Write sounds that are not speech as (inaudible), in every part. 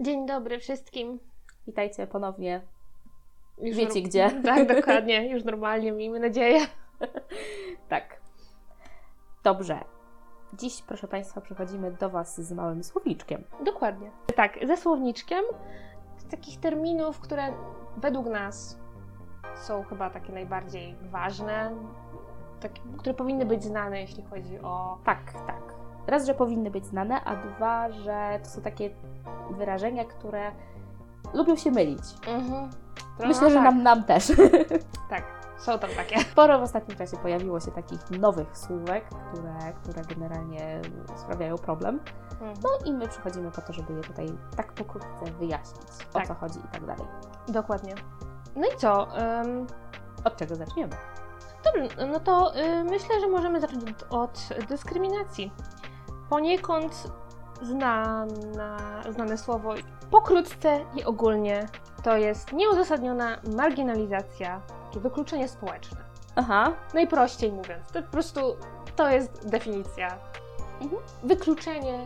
Dzień dobry wszystkim. Witajcie ponownie. Już Wiecie gdzie. (laughs) Tak, dokładnie. (laughs) Już normalnie, miejmy nadzieję. (laughs) Tak. Dobrze. Dziś, proszę Państwa, przechodzimy do Was z małym słowniczkiem. Dokładnie. Tak, ze słowniczkiem z takich terminów, które według nas są chyba takie najbardziej ważne, takie, które powinny być znane, jeśli chodzi o... Tak, tak. Raz, że powinny być znane, a dwa, że to są takie wyrażenia, które lubią się mylić. Mhm. Myślę, że tak. nam, nam też. (laughs) Tak, są tam takie. Sporo w ostatnim czasie pojawiło się takich nowych słówek, które, które generalnie sprawiają problem. Mhm. No i my przychodzimy po to, żeby je tutaj tak pokrótce wyjaśnić, Tak. o co chodzi i tak dalej. Dokładnie. No i co? Ym, Od czego zaczniemy? Dobrze, no to y, myślę, że możemy zacząć od dyskryminacji. Poniekąd znana, znane słowo, pokrótce i ogólnie, to jest nieuzasadniona marginalizacja, takie wykluczenie społeczne. Aha. Najprościej mówiąc, to po prostu to jest definicja. Mhm. Wykluczenie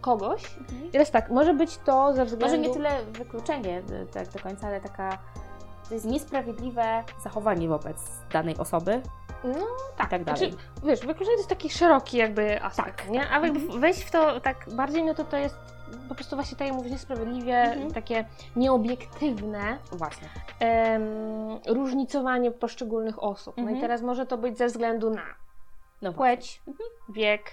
kogoś. I teraz tak, może być to ze względu... Może nie tyle wykluczenie y, tak do końca, ale taka to jest niesprawiedliwe zachowanie wobec danej osoby No i tak dalej. Znaczy, wiesz, wykluczenie to jest taki szeroki jakby aspekt, Tak. nie? A jakby wejść w to tak bardziej, no to to jest po prostu właśnie tak jak mówisz, niesprawiedliwie, Mhm. takie nieobiektywne Właśnie. em, różnicowanie poszczególnych osób. No i Mhm. teraz może to być ze względu na No płeć, Mhm. wiek,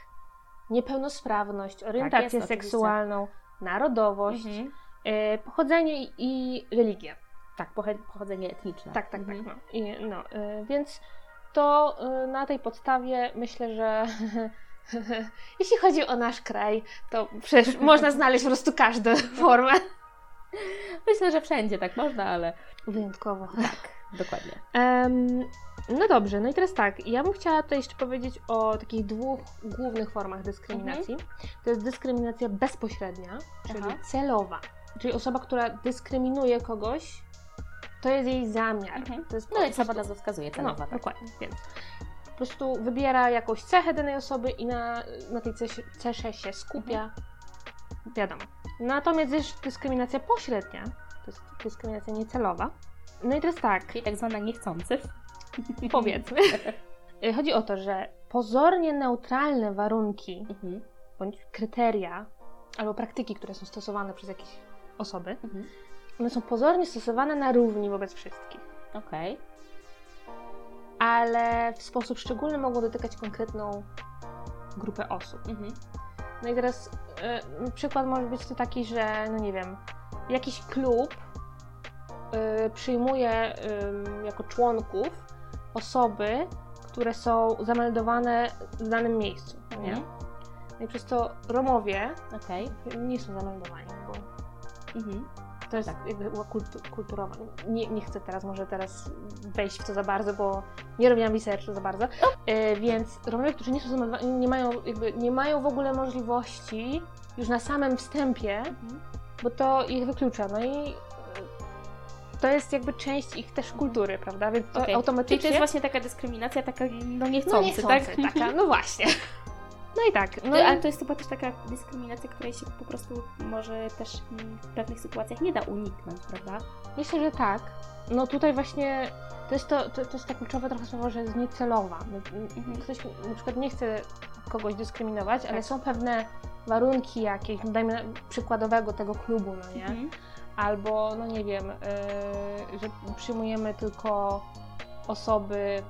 niepełnosprawność, orientację jest, oczywiście. seksualną, narodowość, Mhm. e, pochodzenie i religię. Tak, pochodzenie etniczne. Tak, tak, Mhm. tak. No. I, no, y, więc to y, na tej podstawie myślę, że (laughs) jeśli chodzi o nasz kraj, to przecież można znaleźć po prostu każdą formę. Myślę, że wszędzie tak można, ale Wyjątkowo. tak, dokładnie. Em, no dobrze, no i teraz tak, ja bym chciała tutaj jeszcze powiedzieć o takich dwóch głównych formach dyskryminacji. To jest dyskryminacja bezpośrednia, czyli Aha. celowa. Czyli osoba, która dyskryminuje kogoś, to jest jej zamiar. Mhm. To jest No i sama nazwa wskazuje No, celowa. tak. dokładnie, więc po prostu wybiera jakąś cechę danej osoby i na, na tej cesie, cesze się skupia. Wiadomo. Natomiast jest dyskryminacja pośrednia, to jest dyskryminacja niecelowa. No i teraz tak, Czyli tak zwana niechcący. powiedzmy. (laughs) Chodzi o to, że pozornie neutralne warunki Mhm. bądź kryteria albo praktyki, które są stosowane przez jakieś osoby, Mhm. One są pozornie stosowane na równi wobec wszystkich. Okej. ale w sposób szczególny mogą dotykać konkretną grupę osób. Mhm. No i teraz y, przykład może być to taki, że no nie wiem, jakiś klub y, przyjmuje ym, jako członków osoby, które są zameldowane w danym miejscu, no nie? Mhm. No i przez to Romowie Okej. nie są zameldowani, bo Mhm. To jest Tak. jakby była kultu, kulturowa. Nie, nie chcę teraz może teraz wejść w to za bardzo, bo nie robiłam researchu za bardzo. E, więc Romowie, którzy nie są nie mają, jakby, nie mają w ogóle możliwości już na samym wstępie, Mhm. bo to ich wyklucza. No i e, to jest jakby część ich też kultury, prawda? Więc to. Czyli automatycznie... to jest właśnie taka dyskryminacja, taka no no niechcący, niechcący, tak? taka, no właśnie. (laughs) No i tak. No ale to jest chyba też taka dyskryminacja, której się po prostu może też mm, w pewnych sytuacjach nie da uniknąć, prawda? Myślę, że tak. No tutaj właśnie to jest, to, to, to jest ta kluczowe trochę słowo, że jest niecelowa. Mhm. Ktoś na przykład nie chce kogoś dyskryminować, ale Tak. są pewne warunki jakieś, no dajmy przykładowego tego klubu, no nie? Mhm. Albo, no nie wiem, yy, że przyjmujemy tylko osoby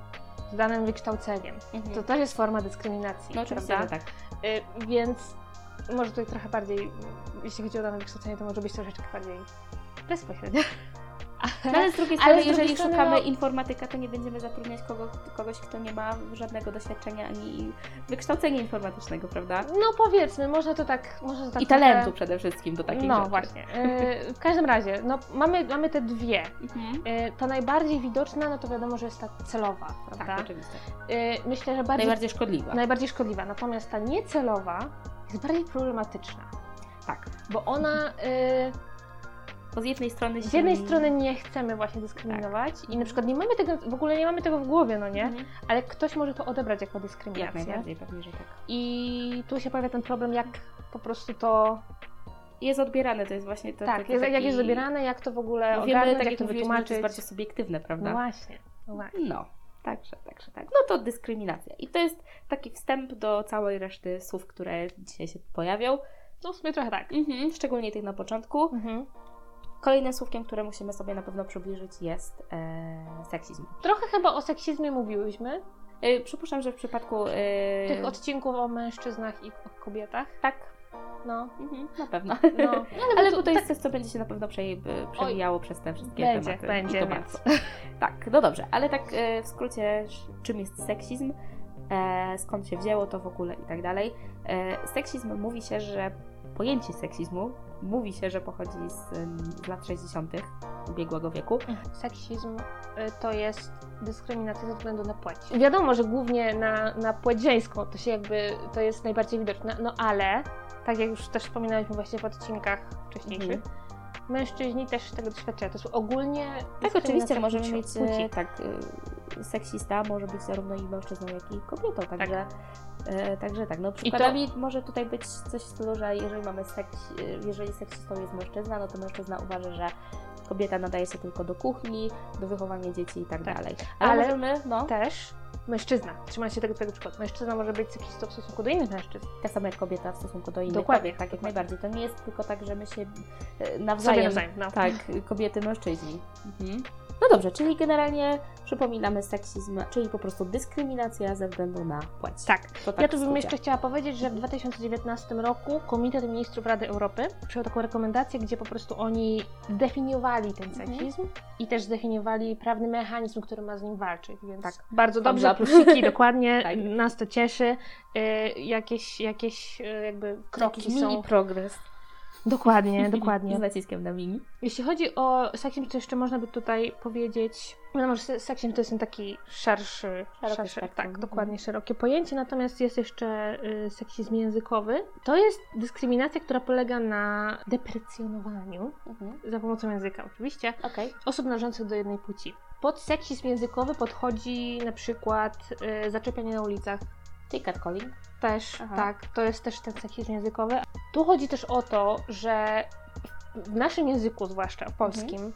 z danym wykształceniem. Mhm. To też jest forma dyskryminacji, No oczywiście, prawda? tak. Y, więc może tutaj trochę bardziej, jeśli chodzi o dane wykształcenie, to może być troszeczkę bardziej bezpośrednio. No, ale z drugiej strony, z drugiej jeżeli strony, szukamy no- informatyka, to nie będziemy zatrudniać kogo, kogoś, kto nie ma żadnego doświadczenia ani wykształcenia informatycznego, prawda? No powiedzmy, można to tak, można to tak I talentu trochę- przede wszystkim do takich No rzeczy. właśnie. Y, w każdym razie, no, mamy, mamy te dwie. Mhm. Y, ta najbardziej widoczna, no to wiadomo, że jest ta celowa, prawda? Tak, oczywiście. Y, myślę, że bardziej, Najbardziej szkodliwa. najbardziej szkodliwa. Natomiast ta niecelowa jest bardziej problematyczna. Tak. Bo ona Bo z jednej strony z się... jednej strony nie chcemy właśnie dyskryminować i na przykład nie mamy tego, w ogóle nie mamy tego w głowie, no nie? Mhm. Ale ktoś może to odebrać jako Jak dyskryminację. najbardziej, pewnie, że tak. I tu się pojawia ten problem, jak po prostu to jest odbierane, to jest właśnie to. tak, jest, taki... jak jest zabierane, jak to w ogóle Bo wiemy, ogarnąć, tak jak jak to że to jest wytłumaczyć. bardziej subiektywne, prawda? No właśnie, no właśnie. No, także, także tak. No to dyskryminacja. I to jest taki wstęp do całej reszty słów, które dzisiaj się pojawią. No w sumie trochę tak. Mhm. Szczególnie tych na początku. Mhm. Kolejnym słówkiem, które musimy sobie na pewno przybliżyć jest e, seksizm. Trochę chyba o seksizmie mówiłyśmy. E, przypuszczam, że w przypadku... E, Tych odcinków o mężczyznach i o kobietach. Tak, No, mhm, na pewno. no. (laughs) Ale to- bo to jest coś, co będzie się na pewno prze, przewijało przez te wszystkie Będzie, tematy. będzie, więc- bardzo. (laughs) Tak, no dobrze, ale tak e, w skrócie, czym jest seksizm, e, skąd się wzięło to w ogóle i tak dalej. E, seksizm mówi się, że pojęcie seksizmu mówi się, że pochodzi z, z lat 60. ubiegłego wieku. Seksizm y, to jest dyskryminacja ze względu na płeć. Wiadomo, że głównie na, na płeć żeńską to się jakby, to jest najbardziej widoczne, no ale, tak jak już też wspominałyśmy właśnie w odcinkach wcześniejszych, Mhm. mężczyźni też tego doświadczają. To jest ogólnie Tak, oczywiście możemy płci- mieć, płci. e, tak, e, seksista może być zarówno i mężczyzną, jak i kobietą, także, e, także tak, no przykładami może tutaj być coś w stylu, że jeżeli mamy seks, e, jeżeli seksistą jest mężczyzna, no to mężczyzna uważa, że kobieta nadaje się tylko do kuchni, do wychowania dzieci i tak, Tak. dalej. Ale, Ale możemy, no, Też mężczyzna, trzymając się tego twojego przykładu, mężczyzna może być seksistą w stosunku do innych mężczyzn. tak samo jak kobieta w stosunku do innych Dokładnie, kobiet, tak jak dokładnie. najbardziej. To nie jest tylko tak, że my się e, Sobie nawzajem, nawzajem, no. tak, kobiety, mężczyźni. Mhm. No dobrze, czyli generalnie przypominamy seksizm, czyli po prostu dyskryminacja ze względu na płeć. Tak. To tak Ja tu bym jeszcze chciała powiedzieć, że w 2019 roku Komitet Ministrów Rady Europy przyjął taką rekomendację, gdzie po prostu oni zdefiniowali ten Mhm. seksizm i też zdefiniowali prawny mechanizm, który ma z nim walczyć. Więc Tak. bardzo dobrze, up. (laughs) plusiki, dokładnie, Tak. nas to cieszy. Y, jakieś, jakieś y, jakby kroki Jakiś są. progres. (laughs) Dokładnie, Z dokładnie. naciskiem na mini. Jeśli chodzi o seksizm, to jeszcze można by tutaj powiedzieć, wiadomo, że se- seksizm to jest ten taki szerszy, Szerokie szerszy spektrum. tak, dokładnie szerokie pojęcie, natomiast jest jeszcze y, seksizm językowy. To jest dyskryminacja, która polega na deprecjonowaniu Mhm. za pomocą języka oczywiście Okej. osób należących do jednej płci. Pod seksizm językowy podchodzi na przykład y, zaczepianie na ulicach, Czyli catcalling. też, Aha. tak, to jest też ten seksizm językowy. Tu chodzi też o to, że w naszym języku, zwłaszcza w polskim,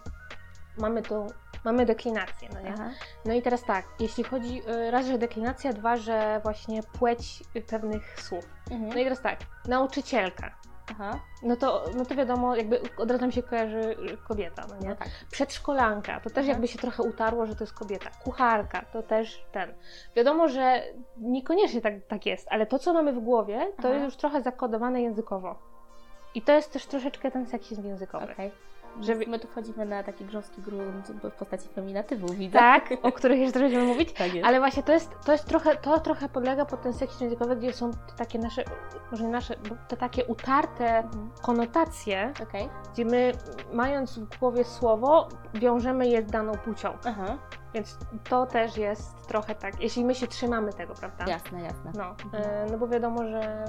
mamy tą, mamy deklinację, no nie? Aha. No i teraz tak, jeśli chodzi y, raz, że deklinacja, dwa, że właśnie płeć pewnych słów. Mhm. No i teraz tak, nauczycielka. Aha. No to, no to wiadomo, jakby od razu mi się kojarzy kobieta, no nie? No tak. Przedszkolanka, to też Aha. jakby się trochę utarło, że to jest kobieta. Kucharka, to też ten. Wiadomo, że niekoniecznie tak, tak jest, ale to, co mamy w głowie, to Aha. jest już trochę zakodowane językowo. I to jest też troszeczkę ten seksizm językowy. Okej. Żeby- My tu wchodzimy na taki grząski grunt w postaci feminatywu, widzę. Tak, o których jeszcze będziemy mówić. tak. Ale właśnie to jest, to jest trochę, to trochę podlega pod ten seksizm językowy, gdzie są te takie nasze, może nie nasze, te takie utarte Mhm. konotacje, Okej. gdzie my mając w głowie słowo, wiążemy je z daną płcią. Aha. Więc to też jest trochę tak, jeśli my się trzymamy tego, prawda? Jasne, jasne. No, Mhm. e, no bo wiadomo, że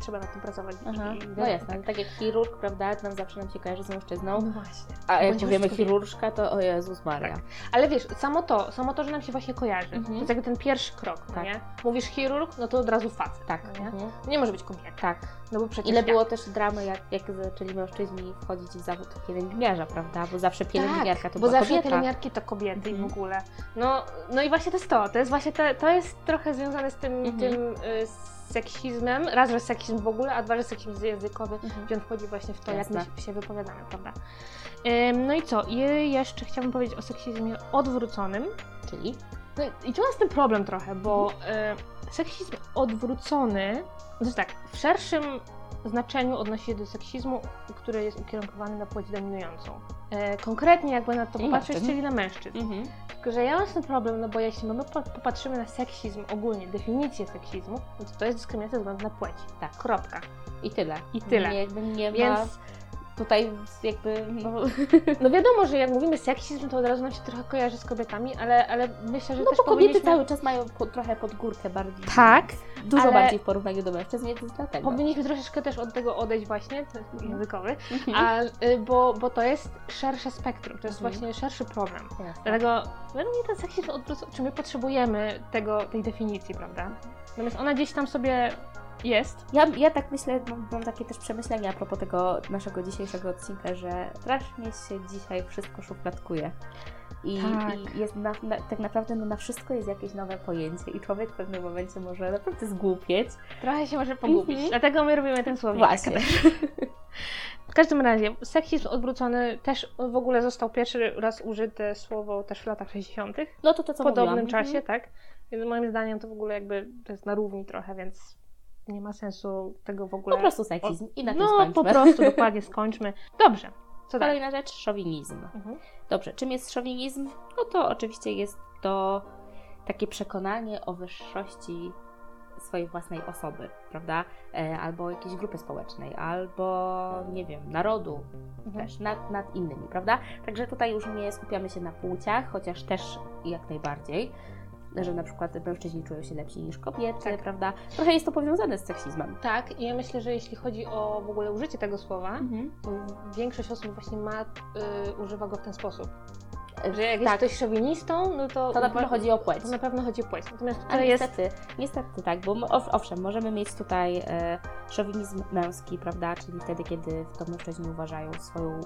trzeba nad tym pracować. Aha. I- No jasne, tak jak chirurg, prawda, nam zawsze nam się kojarzy z mężczyzną. No właśnie. A jak powiemy chirurżka, to o Jezus Maria. Tak. Ale wiesz, samo to, samo to, że nam się właśnie kojarzy, Mhm. to jest jakby ten pierwszy krok, no Tak. nie? Mówisz chirurg, no to od razu facet, Tak. no nie? Mhm. Nie może być kobieta, Tak. no bo przecież Ile jak? było też dramy, jak, jak zaczęli mężczyźni wchodzić w zawód pielęgniarza, prawda? Bo zawsze pielęgniarka tak, to bo była zawsze kobieta. pielęgniarki to kobiety Mhm. i w ogóle. No, no i właśnie to jest to, to jest właśnie te, to jest trochę związane z tym, Mhm. tym y, seksizmem, raz, że seksizm w ogóle, a dwa, że seksizm językowy, Mhm. gdzie on wchodzi właśnie w to, jak my Jasne. się, wypowiadamy, prawda? Ym, no i co? I jeszcze chciałabym powiedzieć o seksizmie odwróconym. Czyli? No i- tu jest ten problem trochę, bo Mhm. y, seksizm odwrócony, jest tak, w szerszym znaczeniu odnosi się do seksizmu, który jest ukierunkowany na płeć dominującą. E, konkretnie jakby na to Czyli popatrzeć, mężczyzn. czyli na mężczyzn. Mhm. Tylko, że ja mam tym problem, no bo jeśli my po- popatrzymy na seksizm ogólnie, definicję seksizmu, no to to jest dyskryminacja ze względu na płeć. Tak. Kropka. I tyle. I tyle. Nie, nie ma Więc tutaj jakby, no, (laughs) no wiadomo, że jak mówimy seksizm, to od razu nam się trochę kojarzy z kobietami, ale, ale myślę, że no też bo kobiety powinniśmy... cały czas mają po, trochę pod górkę bardziej. Tak, Dużo ale- bardziej w porównaniu do mężczyzn, więc dlatego. Powinniśmy troszeczkę też od tego odejść właśnie, to jest Mhm. językowy, a, y, bo, bo to jest szersze spektrum, to jest Mhm. właśnie szerszy problem. Jasne. Dlatego według mnie ten seksizm odwrócony, czy my potrzebujemy tego, tej definicji, prawda? Natomiast ona gdzieś tam sobie Jest. Ja, ja tak myślę, mam, mam takie też przemyślenia a propos tego naszego dzisiejszego odcinka, że strasznie się dzisiaj wszystko szufladkuje. I, Tak. i jest na, na, tak naprawdę no, na wszystko jest jakieś nowe pojęcie i człowiek w pewnym momencie może naprawdę zgłupieć. Trochę się może pogubić. Mhm. Dlatego my robimy ten słownik. Właśnie. (laughs) W każdym razie, seksizm odwrócony też w ogóle został pierwszy raz użyte słowo też w latach 60. No to to, co w podobnym mówiłam. czasie, Mhm. tak? Więc moim zdaniem to w ogóle jakby to jest na równi trochę, więc nie ma sensu tego w ogóle. Po prostu seksizm i na tym no, skończmy. po prostu dokładnie skończmy. Dobrze. Co? Kolejna rzecz, szowinizm. Mhm. Dobrze, czym jest szowinizm? No to oczywiście jest to takie przekonanie o wyższości swojej własnej osoby, prawda? E, albo jakiejś grupy społecznej, albo nie wiem, narodu Mhm. też nad, nad innymi, prawda? Także tutaj już nie skupiamy się na płciach, chociaż też jak najbardziej, że na przykład mężczyźni czują się lepsi niż kobiety, Tak. prawda? Trochę jest to powiązane z seksizmem. Tak, i ja myślę, że jeśli chodzi o w ogóle użycie tego słowa, to większość osób właśnie ma, y, używa go w ten sposób. Że jak jest tak, ktoś szowinistą, no to, to na pewno chodzi o płeć. to na pewno chodzi o płeć. Natomiast A to jest niestety, niestety tak, bo owszem, możemy mieć tutaj e, szowinizm męski, prawda, czyli wtedy, kiedy to mężczyźni uważają swoją,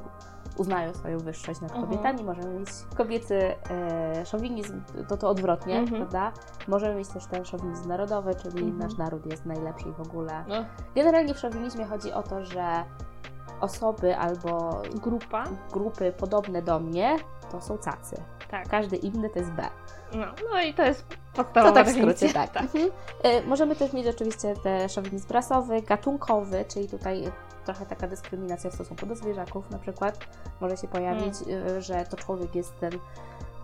uznają swoją wyższość nad Mhm. kobietami, możemy mieć kobiecy e, szowinizm, to to odwrotnie, Mhm. prawda, możemy mieć też ten szowinizm narodowy, czyli Mhm. nasz naród jest najlepszy w ogóle. no, Generalnie w szowinizmie chodzi o to, że osoby albo grupa. grupy podobne do mnie to są cacy. Tak. Każdy inny to jest B. No, no i to jest To podstawowa tak w skrócie, definicja. tak. Mhm. E, Możemy też mieć oczywiście te szowinizm rasowy, gatunkowy, czyli tutaj trochę taka dyskryminacja w stosunku do zwierzaków na przykład może się pojawić, e, że to człowiek jest ten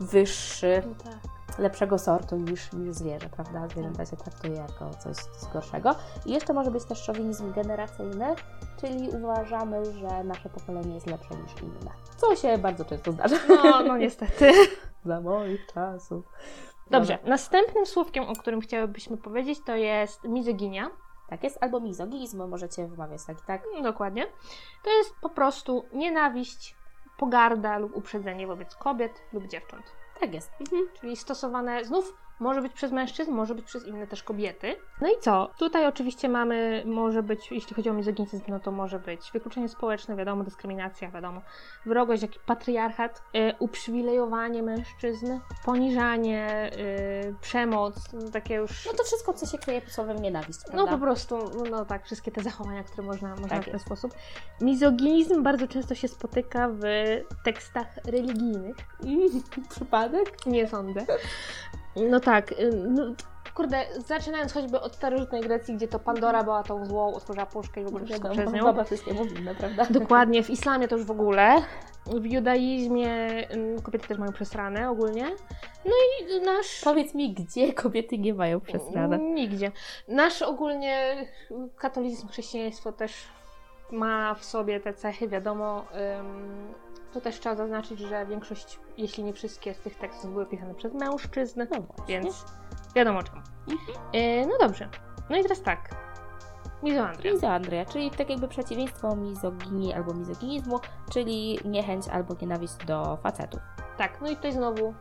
wyższy, No tak. lepszego sortu niż, niż zwierzę, prawda? Zwierzęta się traktuje jako coś, coś gorszego. I jeszcze może być też szowinizm generacyjny, czyli uważamy, że nasze pokolenie jest lepsze niż inne. Co się bardzo często zdarza. No, no niestety. (laughs) Za moich czasów. Dobrze, następnym słówkiem, o którym chciałybyśmy powiedzieć, to jest mizoginia. Tak jest, albo mizoginizm możecie wymawiać tak i tak. Dokładnie. To jest po prostu nienawiść, pogarda lub uprzedzenie wobec kobiet lub dziewcząt. Tak jest. Czyli stosowane znów może być przez mężczyzn, może być przez inne też kobiety. No i co? Tutaj oczywiście mamy, może być, jeśli chodzi o mizoginizm, no to może być wykluczenie społeczne, wiadomo, dyskryminacja, wiadomo, wrogość, jak patriarchat, y, uprzywilejowanie mężczyzn, poniżanie, y, przemoc, no takie już... No to wszystko, co się kryje pod słowem nienawiść, No prawda? po prostu, no tak, wszystkie te zachowania, które można, można Tak w ten jest. sposób. Mizoginizm bardzo często się spotyka w tekstach religijnych. (laughs) Przypadek? Nie sądzę. No tak, y, no, kurde, zaczynając choćby od starożytnej Grecji, gdzie to Pandora była tą złą, otworzyła puszkę i w ogóle wszystko przez nią. baba wszystkiemu winna, prawda? Dokładnie, w islamie to już w ogóle. W judaizmie y, kobiety też mają przesrane ogólnie. No i nasz... Powiedz mi, gdzie kobiety nie mają przesrane? Nigdzie. Nasz ogólnie katolicyzm, chrześcijaństwo też ma w sobie te cechy, wiadomo. To też trzeba zaznaczyć, że większość, jeśli nie wszystkie z tych tekstów były pisane przez mężczyzn, No więc wiadomo czemu. Yy, no dobrze. No i teraz tak. Mizoandria. Mizoandria, czyli tak jakby przeciwieństwo mizoginii albo mizoginizmu, czyli niechęć albo nienawiść do facetów. Tak, no i tutaj znowu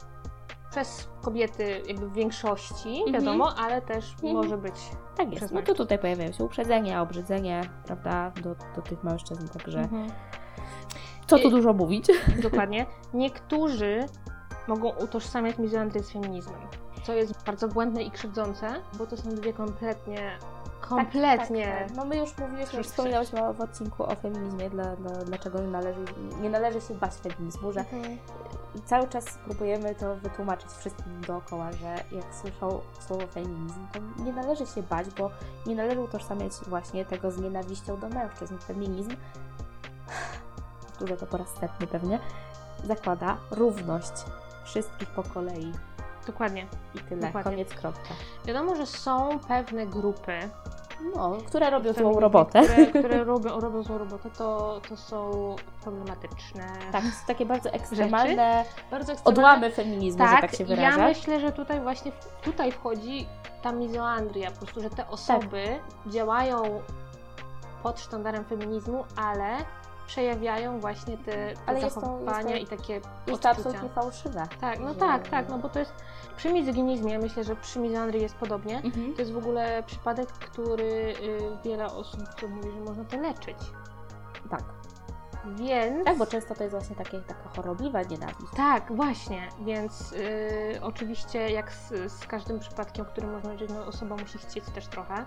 przez kobiety jakby w większości, Mhm. wiadomo, ale też Mhm. może być Tak jest. No to tutaj pojawiają się uprzedzenia, obrzydzenie, prawda, do, do tych mężczyzn, także Mhm. Co tu I- dużo mówić. (laughs) Dokładnie. Niektórzy mogą utożsamiać mizoandrię z feminizmem, co jest bardzo błędne i krzywdzące, bo to są dwie kompletnie, kompletnie... Tak, tak. No my już mówiliśmy, już wspominałyśmy w odcinku o feminizmie, dla, dla, dlaczego nie należy, nie należy się bać feminizmu, że Mhm. cały czas próbujemy to wytłumaczyć wszystkim dookoła, że jak słyszą słowo feminizm, to nie należy się bać, bo nie należy utożsamiać właśnie tego z nienawiścią do mężczyzn. Feminizm, powtórzę to po raz setny pewnie, zakłada równość wszystkich po kolei Dokładnie. i tyle, Dokładnie. koniec, kropka. Wiadomo, że są pewne grupy, No, które robią złą robotę. które, (laughs) które robią, robią złą robotę, to, to są problematyczne. Tak, są takie bardzo ekstremalne Bardzo ekstremalne. odłamy feminizmu, że Tak, tak się ja wyrażę. myślę, że tutaj właśnie tutaj wchodzi ta mizoandria, po prostu, że te osoby działają pod sztandarem feminizmu, ale przejawiają właśnie te, te to- zachowania jest i takie Jest to absolutnie fałszywe. Tak, no że- tak, tak, no bo to jest przy mizoginizmie, myślę, że przy mizandrii jest podobnie. Mhm. To jest w ogóle przypadek, który y, wiele osób to mówi, że można to leczyć. Tak. Więc. Tak, bo często to jest właśnie takie, taka chorobliwa nienawiść. Tak, właśnie, więc y, oczywiście jak z, z każdym przypadkiem, który można leczyć, no, osoba musi chcieć też trochę.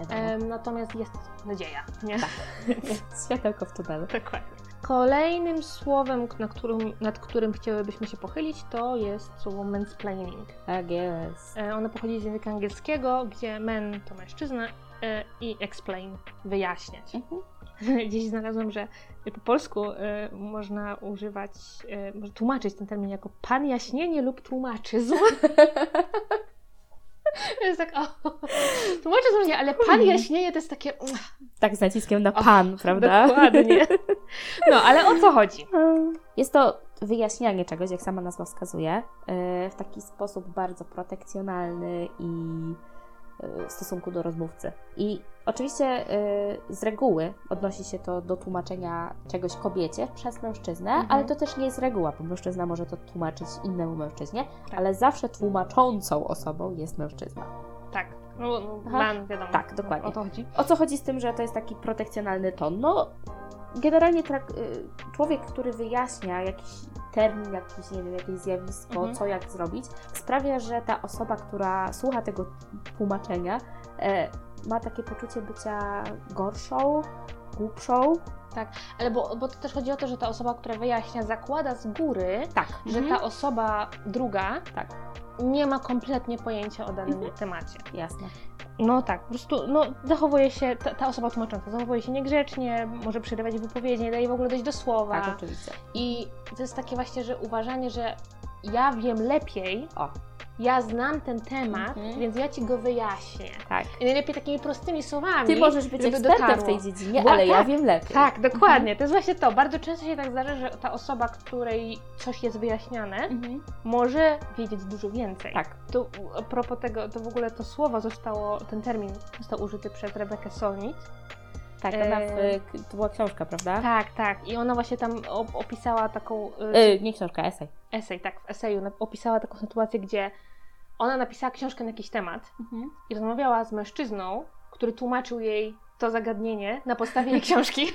Wiadomo. Natomiast jest nadzieja, nie? (laughs) (laughs) Światełko w tunelu. Dokładnie. Kolejnym słowem, na którym, nad którym chciałybyśmy się pochylić, to jest słowo mansplaining. Tak jest. E, ono pochodzi z języka angielskiego, gdzie men to mężczyzna e, i explain, wyjaśniać. Mhm. (laughs) Gdzieś znalazłam, że po polsku e, można używać, można tłumaczyć ten termin jako pan jaśnienie lub tłumaczyzm. To (laughs) jest tak, o, tłumaczyzm różnie, ale pan jaśnienie to jest takie, Tak z naciskiem na O, pan, prawda? dokładnie. No, ale o co chodzi? (laughs) Jest to wyjaśnianie czegoś, jak sama nazwa wskazuje, e, w taki sposób bardzo protekcjonalny i e, w stosunku do rozmówcy. I oczywiście e, z reguły odnosi się to do tłumaczenia czegoś kobiecie przez mężczyznę, Mhm. ale to też nie jest reguła, bo mężczyzna może to tłumaczyć innemu mężczyźnie, Tak. ale zawsze tłumaczącą osobą jest mężczyzna. Tak, no, no man, wiadomo. Tak, dokładnie. O to chodzi. O co chodzi z tym, że to jest taki protekcjonalny ton? No, generalnie trak- y, człowiek, który wyjaśnia jakiś termin, jakiś, nie wiem, jakieś zjawisko, Mhm. co jak zrobić, sprawia, że ta osoba, która słucha tego tłumaczenia, e, ma takie poczucie bycia gorszą, głupszą. Ale bo, bo to też chodzi o to, że ta osoba, która wyjaśnia, zakłada z góry, Tak, że ta osoba druga Tak, nie ma kompletnie pojęcia o danym Mhm. temacie. jasne. No tak, po prostu no, zachowuje się, ta, ta osoba tłumacząca zachowuje się niegrzecznie, może przerywać wypowiedzi, nie daje w ogóle dojść do słowa. Tak, oczywiście. I to jest takie właśnie, że uważanie, że ja wiem lepiej, O, ja znam ten temat, Mhm. więc ja ci go wyjaśnię. tak. I najlepiej takimi prostymi słowami. Ty możesz być ekspertem w tej dziedzinie, Bo- ale ja tak, wiem lepiej. Tak, dokładnie. To jest właśnie to. Bardzo często się tak zdarza, że ta osoba, której coś jest wyjaśniane, Mhm. może wiedzieć dużo więcej. Tak. Tu, a propos tego, to w ogóle to słowo zostało, ten termin został użyty przez Rebekę Solnit. Tak, ona w, E, to była książka, prawda? Tak, tak. I ona właśnie tam op- opisała taką. y, E, nie książka, esej. Esej, tak, w eseju opisała taką sytuację, gdzie ona napisała książkę na jakiś temat Mhm. i rozmawiała z mężczyzną, który tłumaczył jej to zagadnienie na podstawie jej książki.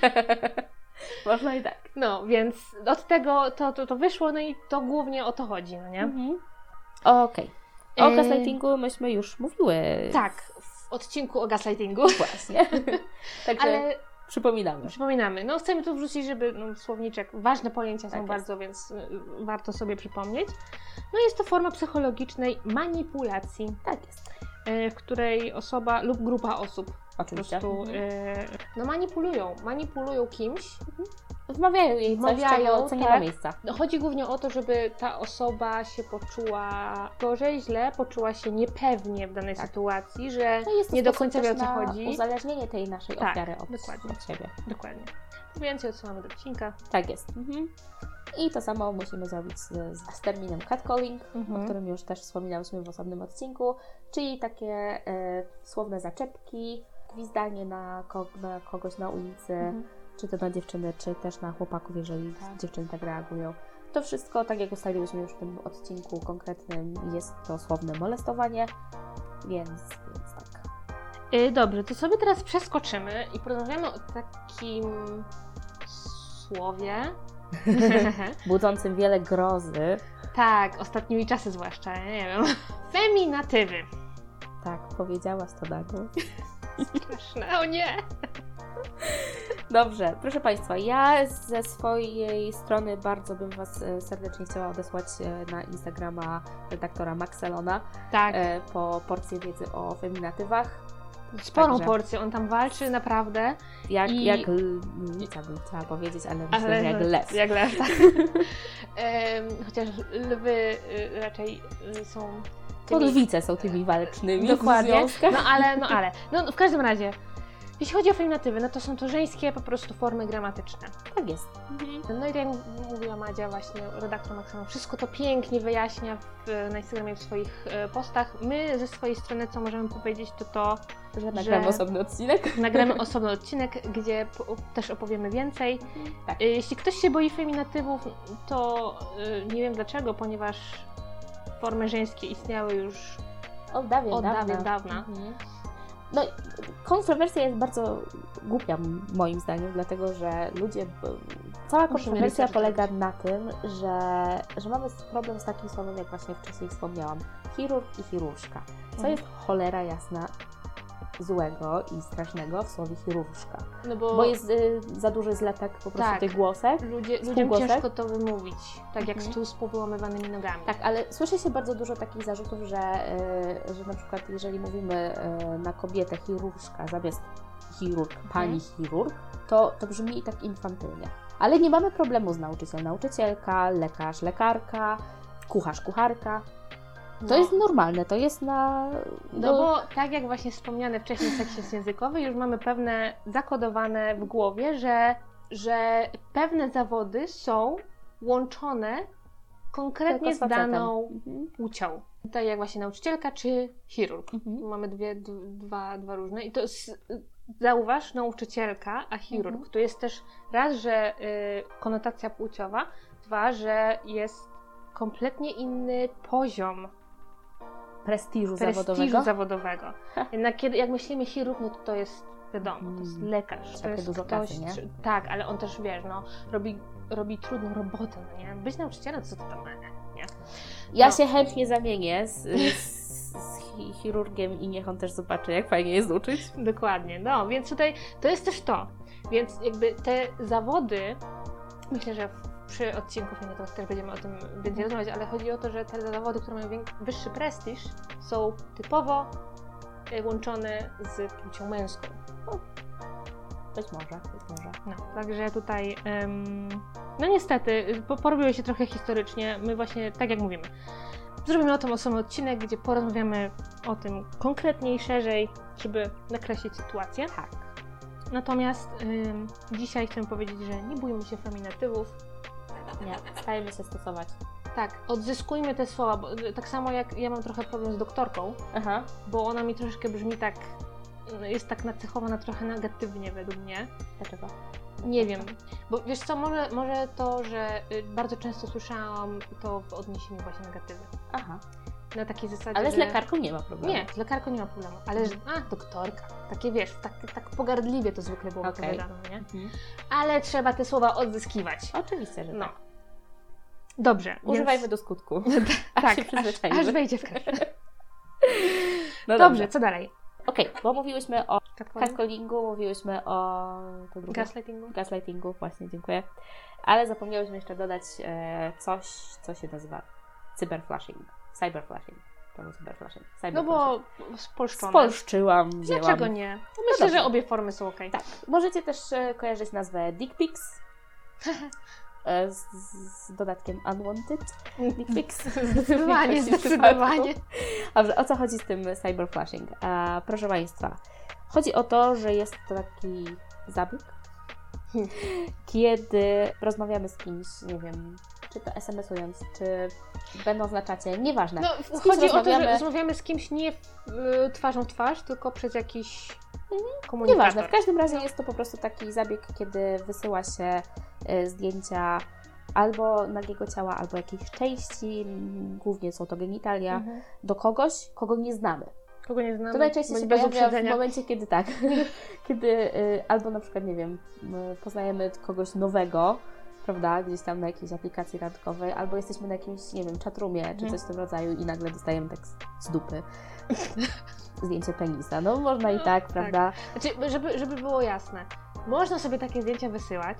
(laughs) Można i tak. No, więc od tego to, to, to wyszło, no i to głównie o to chodzi, no nie? Mhm. Okej. O E, gaslightingu myśmy już mówiły. Tak, w odcinku o gaslightingu. Właśnie. (laughs) Także Ale przypominamy. przypominamy, no chcemy tu wrzucić, żeby no, słowniczek, ważne pojęcia Tak są jest. bardzo, więc y, warto sobie przypomnieć. No jest to forma psychologicznej manipulacji, Tak jest. y, w której osoba lub grupa osób po Oczywiście. prostu Mhm. y, no manipulują, manipulują kimś. Wmawiają jej coś, Wmawiają, co nie tak. ma miejsca. No, chodzi głównie o to, żeby ta osoba się poczuła gorzej, źle, poczuła się niepewnie w danej Tak. sytuacji, że No jest nie do końca wie o co chodzi. uzależnienie tej naszej Tak, ofiary od, dokładnie. od siebie. Dokładnie. Więcej odsyłamy do odcinka. Tak jest. Mhm. I to samo musimy zrobić z, z, terminem catcalling, Mhm. o którym już też wspominałyśmy w osobnym odcinku, czyli takie e, słowne zaczepki, gwizdanie na, ko- na kogoś na ulicy, Mhm. Czy to na dziewczyny, czy też na chłopaków, jeżeli Tak. dziewczyny tak reagują. To wszystko, tak jak ustaliłyśmy już w tym odcinku konkretnym, jest to słowne molestowanie, więc, więc tak. Y, Dobrze, to sobie teraz przeskoczymy i porozmawiamy o takim słowie. (laughs) Budzącym wiele grozy. tak, ostatnimi czasy zwłaszcza, ja nie wiem. (laughs) Feminatywy. Tak, powiedziałaś to głos. Straszne, o nie! (laughs) Dobrze, proszę Państwa, ja ze swojej strony bardzo bym Was e, serdecznie chciała odesłać e, na Instagrama redaktora Maxelona Tak, e, po porcję wiedzy o feminatywach. sporą także- porcję, on tam walczy naprawdę. Jak, I- jak lwica bym chciała powiedzieć, ale myślę, Ale jak lew. Jak lew, (laughs) tak. Chociaż lwy y, raczej y, są. To tymi- lwice są tymi walecznymi w Dokładnie. No ale, no ale. No w każdym razie. Jeśli chodzi o feminatywy, no to są to żeńskie po prostu formy gramatyczne. Tak jest. No i tak jak mówiła Madzia właśnie, redaktor Maksima, wszystko to pięknie wyjaśnia w, na Instagramie w swoich e, postach. My ze swojej strony, co możemy powiedzieć, to to, Że nagramy osobny odcinek. (laughs) nagramy (laughs) osobny odcinek, gdzie po, też opowiemy więcej. Tak. E, Jeśli ktoś się boi feminatywów, to e, nie wiem dlaczego, ponieważ formy żeńskie istniały już Od dawien od dawna. dawien dawna. Mhm. No, kontrowersja jest bardzo głupia moim zdaniem, dlatego że ludzie. Cała kontrowersja polega na tym, że, że mamy problem z takim słowem, jak właśnie wcześniej wspomniałam: chirurg i chirurżka. Co Mhm. jest cholera jasna złego i strasznego w słowie chirurżka? No bo, Bo jest y, za duży zlepek po prostu Tak. tych głosek. ludzie, ludziom ciężko to wymówić, tak jak Mhm. stół z powyłamywanymi nogami. Tak, ale słyszy się bardzo dużo takich zarzutów, że, y, że na przykład jeżeli mówimy y, na kobietę chirurżka zamiast chirurg, pani chirurg, to, to brzmi tak infantylnie. Ale nie mamy problemu z nauczyciel, nauczycielka, lekarz, lekarka, kucharz, kucharka. To No. jest normalne, to jest na... No bo tak jak właśnie wspomniane wcześniej seksizm językowy, już mamy pewne zakodowane w głowie, że, że pewne zawody są łączone konkretnie Tylko z daną płcią. Tak jak właśnie nauczycielka czy chirurg. Mhm. Mamy dwie, dwa, dwa różne. I to jest, zauważ, nauczycielka, a chirurg. Mhm. To jest też raz, że y, konotacja płciowa, dwa, że jest kompletnie inny poziom Prestiżu, prestiżu zawodowego. zawodowego. Jednak kiedy, jak myślimy chirurg, no to jest wiadomo, to jest Mm. lekarz, to jest ktoś, tr- tak, ale on też, wiesz, no, robi, robi trudną robotę, no nie? Być nauczycielem, co to tam, nie? Ja No. się chętnie zamienię z, z, z chi- chirurgiem i niech on też zobaczy, jak fajnie jest uczyć. Dokładnie, no, więc tutaj to jest też to. Więc jakby te zawody, myślę, że przy odcinku filmowym też będziemy o tym więcej rozmawiać, ale chodzi o to, że te zawody, które mają wyższy prestiż, są typowo y, łączone z płcią męską. Być może, być może. No, także tutaj, no niestety, po, porobiło się trochę historycznie. My właśnie, tak jak mówimy, zrobimy o tym osobny odcinek, gdzie porozmawiamy o tym konkretniej, szerzej, żeby nakreślić sytuację. Tak. Natomiast ym, dzisiaj chcę powiedzieć, że nie bójmy się feminatywów. Nie, stajemy się stosować. Tak, odzyskujmy te słowa, bo, y, tak samo jak ja mam trochę problem z doktorką, Aha. bo ona mi troszeczkę brzmi tak, y, jest tak nacechowana trochę negatywnie według mnie. Dlaczego? Nie wiem, bo wiesz co, może, może to, że y, bardzo często słyszałam to w odniesieniu właśnie negatywy. Aha. Na takiej zasadzie, Ale z że... lekarką nie ma problemu. Nie, z lekarką nie ma problemu, ale że, a, doktorka, takie wiesz, tak, tak pogardliwie to zwykle było Okej. opowiadane, nie? Mhm. Ale trzeba te słowa odzyskiwać. Oczywiście, że No. tak. Dobrze, Używajmy więc... do skutku. (laughs) tak, się aż, aż wejdzie w krew. (laughs) No Dobrze, co dalej? Okej, bo mówiłyśmy o Catcalling? catcallingu, mówiłyśmy o... To? Gaslightingu? gaslightingu, właśnie, dziękuję. Ale zapomniałyśmy jeszcze dodać e, coś, co się nazywa cyberflashing. Cyberflashing. Czemu cyberflashing? No Cyberflashing. bo spolszczone. Spolszczyłam, wzięłam. Dlaczego nie? No myślę, dobrze. że obie formy są ok. Tak. Możecie też e, kojarzyć nazwę dick pics. (laughs) e, Z, z dodatkiem unwanted pics. (laughs) Zdecydowanie, (laughs) zdecydowanie. Dobrze, o co chodzi z tym cyberflashing? E, proszę Państwa, chodzi o to, że jest to taki zabieg, (laughs) kiedy rozmawiamy z kimś, nie wiem, czy to SMS-ując, czy będąc na czacie, nieważne. No, chodzi o to, że rozmawiamy- z kimś nie y, twarzą w twarz, tylko przez jakiś komunikator. Nieważne, w każdym razie jest to po prostu taki zabieg, kiedy wysyła się zdjęcia albo nagiego ciała, albo jakichś części, głównie są to genitalia, Mhm. do kogoś, kogo nie znamy. Kogo nie znamy, To najczęściej się pojawia w momencie, kiedy tak, (laughs) kiedy y, albo na przykład, nie wiem, poznajemy kogoś nowego, prawda, gdzieś tam na jakiejś aplikacji randkowej, albo jesteśmy na jakimś, nie wiem, chatroomie czy Mhm. coś w tym rodzaju i nagle dostajemy tak z, dupy (laughs) zdjęcie penisa. No można i No, tak, tak. prawda? Znaczy, żeby, żeby było jasne, można sobie takie zdjęcia wysyłać,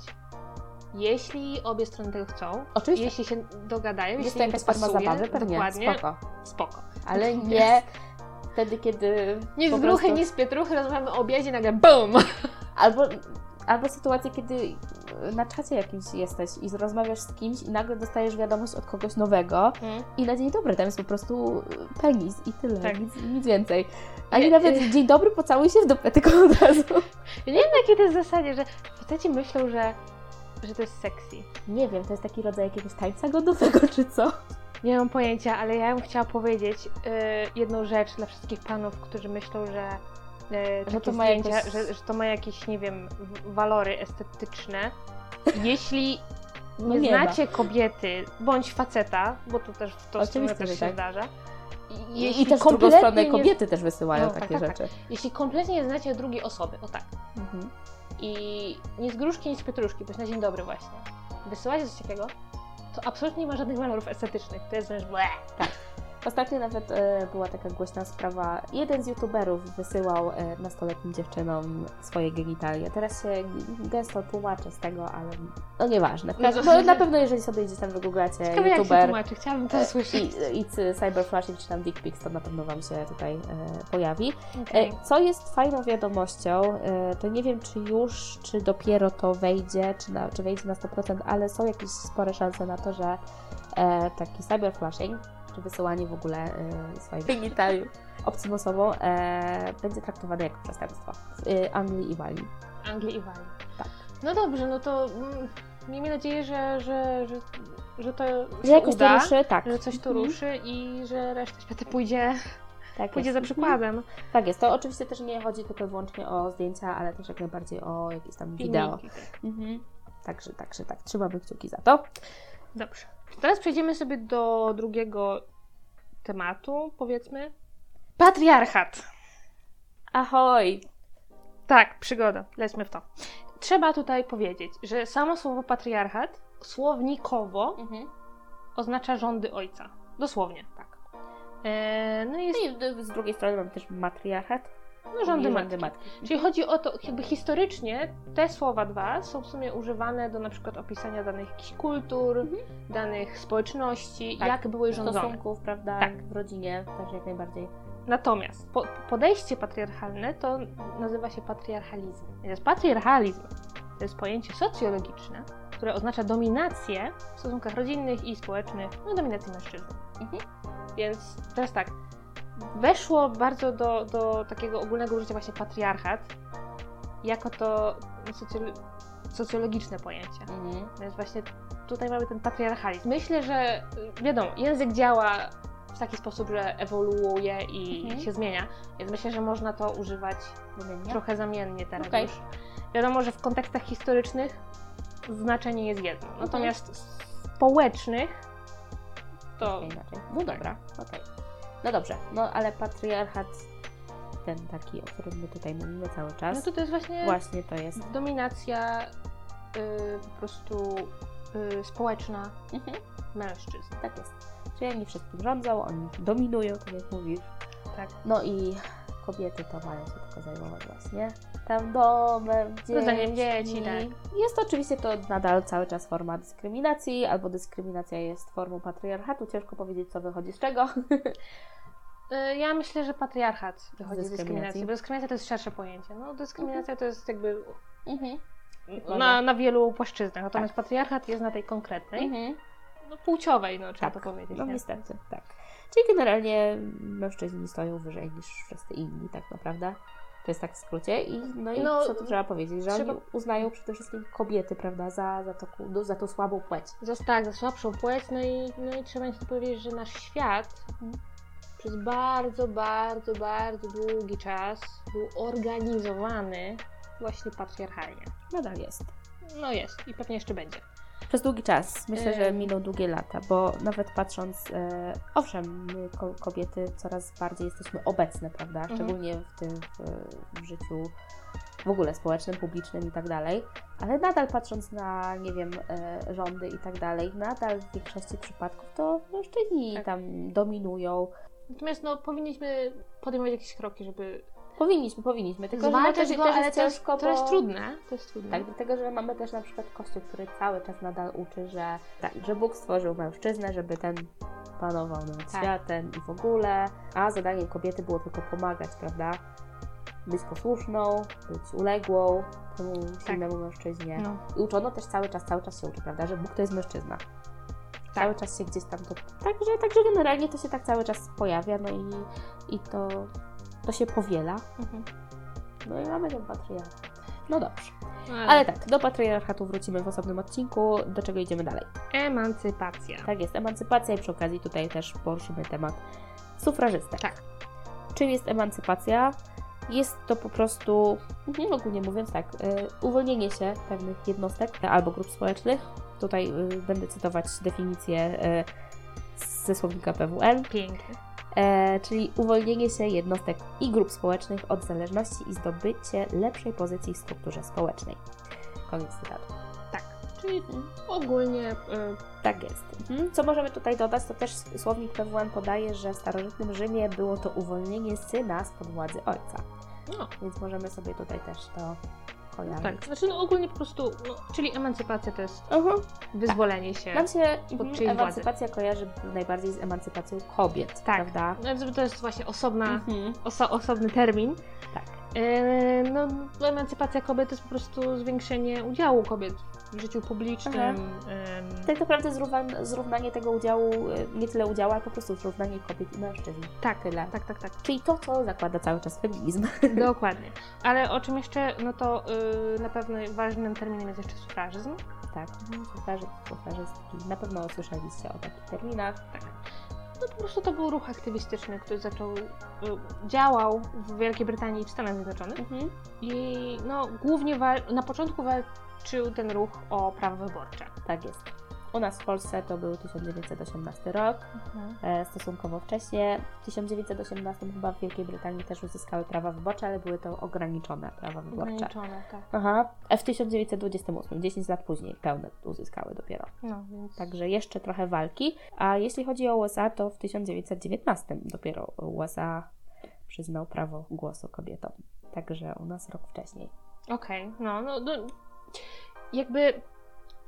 jeśli obie strony tego chcą, Oczywiście. jeśli się dogadają, Jest jeśli to jakaś forma zabawy, pewnie, dokładnie, spoko. spoko. Ale Natomiast- nie wtedy, kiedy Nie z gruchy, prostu- nie z pietruchy, rozmawiamy o obiedzie, nagle BUM! (laughs) Albo, albo sytuacje, kiedy na czacie jakimś jesteś i rozmawiasz z kimś i nagle dostajesz wiadomość od kogoś nowego Mm. i na dzień dobry tam jest po prostu penis i tyle, Tak. nic, nic więcej. Ani Nie, nawet y- dzień dobry, pocałuj się w dupę, tylko od razu. Ja nie wiem, na jakiej to jest zasadzie, że faceci myślą, że, że to jest sexy. Nie wiem, to jest taki rodzaj jakiegoś tańca godowego, czy co? Nie mam pojęcia, ale ja bym chciała powiedzieć y, jedną rzecz dla wszystkich panów, którzy myślą, że, y, Że to ma zdjęcia, jakoś- że, że to ma jakieś, nie wiem, walory estetyczne. Jeśli No nie, nie znacie kobiety bądź faceta, bo to też w tą Oczywiście, też się tak. zdarza. I, jeśli I też kompletnie stronę nie- kobiety też wysyłają No, tak, takie tak, tak. rzeczy. Jeśli kompletnie nie znacie drugiej osoby, o tak, Mhm. I nie z gruszki, nie z pietruszki, bądź na dzień dobry właśnie, wysyłacie coś takiego, to absolutnie nie ma żadnych walorów estetycznych. To jest wręcz bleh. Ostatnio nawet e, była taka głośna sprawa. Jeden z youtuberów wysyłał e, nastoletnim dziewczynom swoje genitalia. Teraz się gęsto tłumaczę z tego, ale no nieważne. No, na pewno jeżeli sobie gdzieś tam wygooglacie Ciekawe jak się youtuber tłumaczy, chciałabym to e, usłyszeć. i, i cyberflashing czy tam dick pics, to na pewno Wam się tutaj pojawi. E, Co jest fajną wiadomością, to nie wiem czy już, czy dopiero to wejdzie, czy, na, czy wejdzie na 100%, ale są jakieś spore szanse na to, że taki cyberflashing, czy wysyłanie w ogóle e, swoich genitaliów obcym osobom e, będzie traktowane jako przestępstwo w e, Anglii i Walii. Anglii i Walii. Tak. No dobrze, no to mm, miejmy nadzieję, że, że, że, że to Że jakoś uda, to ruszy, tak. że coś tu Mhm. ruszy i że reszta świata pójdzie, Tak pójdzie jest. za Mhm. przykładem. Tak jest. To oczywiście też nie chodzi tylko i wyłącznie o zdjęcia, ale też jak najbardziej o jakieś tam wideo. Filmiki, tak. Mhm. Także, także tak, trzymamy kciuki za to. Dobrze. Teraz przejdziemy sobie do drugiego tematu, powiedzmy. Patriarchat. Ahoj! Tak, przygoda. Lećmy w to. Trzeba tutaj powiedzieć, że samo słowo patriarchat słownikowo Mhm. oznacza rządy ojca. Dosłownie. Tak. E, no i jest No i z drugiej strony mamy też matriarchat. No, rządy matki. matki. Czyli chodzi o to, jakby historycznie te słowa dwa są w sumie używane do na przykład opisania danych kultur, Mhm. danych społeczności, Tak. jak były rządzone. Stosunków, prawda? Tak. W rodzinie też jak najbardziej. Natomiast po, podejście patriarchalne to nazywa się patriarchalizm. Więc patriarchalizm to jest pojęcie socjologiczne, które oznacza dominację w stosunkach rodzinnych i społecznych, no dominację mężczyzn. Mhm. Więc teraz tak, weszło bardzo do, do takiego ogólnego użycia właśnie patriarchat, jako to socjolo- socjologiczne pojęcie. Mhm. Więc właśnie tutaj mamy ten patriarchalizm. Myślę, że y, wiadomo, język działa w taki sposób, że ewoluuje i Mhm. się zmienia, więc myślę, że można to używać Wymiennie? trochę zamiennie teraz Okej. już. Wiadomo, że w kontekstach historycznych znaczenie jest jedno, Mhm. natomiast społecznych to inaczej. No dobra, okej. No dobrze, no ale patriarchat, ten taki, o którym my tutaj mówimy cały czas, no to, to jest właśnie właśnie to jest. dominacja y, po prostu y, społeczna Mhm. mężczyzn. Tak jest. Czyli oni wszystkim rządzą, oni dominują, tak jak mówisz. Tak. No i kobiety to mają się tylko zajmować właśnie tam domem, dziećmi. dzieci, tak. Jest to oczywiście to nadal cały czas forma dyskryminacji, albo dyskryminacja jest formą patriarchatu. Ciężko powiedzieć, co wychodzi z czego. (laughs) Y, Ja myślę, że patriarchat wychodzi z dyskryminacji. dyskryminacji, bo dyskryminacja to jest szersze pojęcie. No, dyskryminacja to jest jakby Mhm. na, na wielu płaszczyznach, natomiast patriarchat jest na tej konkretnej, Mhm. no, płciowej, no trzeba Tak, to powiedzieć. No nie? niestety, tak. Czyli generalnie mężczyźni stoją wyżej niż wszyscy inni, tak naprawdę. To jest tak w skrócie. I no i No, co tu trzeba powiedzieć, że trzeba- oni uznają przede wszystkim kobiety, prawda, za, za, to, no, za tą słabą płeć. Za, tak, za słabszą płeć, no i, no i trzeba niestety powiedzieć, że nasz świat Mhm. Przez bardzo, bardzo, bardzo długi czas był organizowany właśnie patriarchalnie. Nadal jest. No jest i pewnie jeszcze będzie. Przez długi czas. Myślę, że Ym. miną długie lata, bo nawet patrząc, e, owszem, my ko- kobiety coraz bardziej jesteśmy obecne, prawda? Mhm. Szczególnie w tym w, w życiu w ogóle społecznym, publicznym i tak dalej, ale nadal patrząc na, nie wiem, e, rządy i tak dalej, nadal w większości przypadków to mężczyźni Tak. tam dominują. Natomiast no, powinniśmy podejmować jakieś kroki, żeby Powinniśmy, powinniśmy, tylko że zwalczać też, go, ale to jest, ciężko, to jest bo- trudne. To jest trudne. Tak, dlatego, że mamy też na przykład Kościół, który cały czas nadal uczy, że tak, że Bóg stworzył mężczyznę, żeby ten panował nad Tak. światem i w ogóle, a zadaniem kobiety było tylko pomagać, prawda? być posłuszną, być uległą temu silnemu mężczyźnie. No. I uczono też cały czas, cały czas się uczy, prawda, że Bóg to jest mężczyzna. Cały czas się gdzieś tam to... Także, także generalnie to się tak cały czas pojawia, no i, i to, to się powiela. Mhm. No i mamy ten patriarchat. No dobrze. Ale, Ale tak, do patriarchatu wrócimy w osobnym odcinku, do czego idziemy dalej. Emancypacja. Tak jest, emancypacja i przy okazji tutaj też poruszymy temat sufrażystek. Tak. Czym jest emancypacja? Jest to po prostu, mhm, ogólnie mówiąc tak, y, uwolnienie się pewnych jednostek albo grup społecznych. Tutaj y, będę cytować definicję y, ze słownika PWN, Pięknie. e, czyli uwolnienie się jednostek i grup społecznych od zależności i zdobycie lepszej pozycji w strukturze społecznej. Koniec cytatu. Tak. Czyli ogólnie y, Tak jest. Mhm. Co możemy tutaj dodać, to też słownik PWN podaje, że w starożytnym Rzymie było to uwolnienie syna spod władzy ojca. no, Więc możemy sobie tutaj też to kojarzyć. tak. Znaczy no, ogólnie po prostu, no, czyli emancypacja to jest Mhm. wyzwolenie się. Nam się mhm, czyjej władzy? emancypacja kojarzy najbardziej z emancypacją kobiet, Tak. prawda? No, to jest właśnie osobna, Mhm. oso, osobny termin. Tak. E, No, emancypacja kobiet to jest po prostu zwiększenie udziału kobiet w życiu publicznym. Em, Tak naprawdę zrówna- zrównanie tego udziału, y, nie tyle udziału, ale po prostu zrównanie kobiet i mężczyzn. tak, Tyle. tak, tak, tak. Czyli to, co zakłada cały czas feminizm. (laughs) Dokładnie. Ale o czym jeszcze, no to y, na pewno ważnym terminem jest jeszcze sufrażyzm. tak, sufraży, sufrażystki. Na pewno słyszeliście o takich terminach. Tak. No po prostu to był ruch aktywistyczny, który zaczął, y, działał w Wielkiej Brytanii i w Stanach Zjednoczonych. Mhm. I no głównie na początku walczył ten ruch o prawa wyborcze. Tak jest. U nas w Polsce to był 1918 rok, e, stosunkowo wcześnie. W 1918 chyba w Wielkiej Brytanii też uzyskały prawa wyborcze, ale były to ograniczone prawa wyborcze. Ograniczone, tak. Aha. A w 1928, 10 lat później, pełne uzyskały dopiero. No, więc... Także jeszcze trochę walki. A jeśli chodzi o USA, to w 1919 dopiero USA przyznał prawo głosu kobietom. Także u nas rok wcześniej. Okej, no, no, no, jakby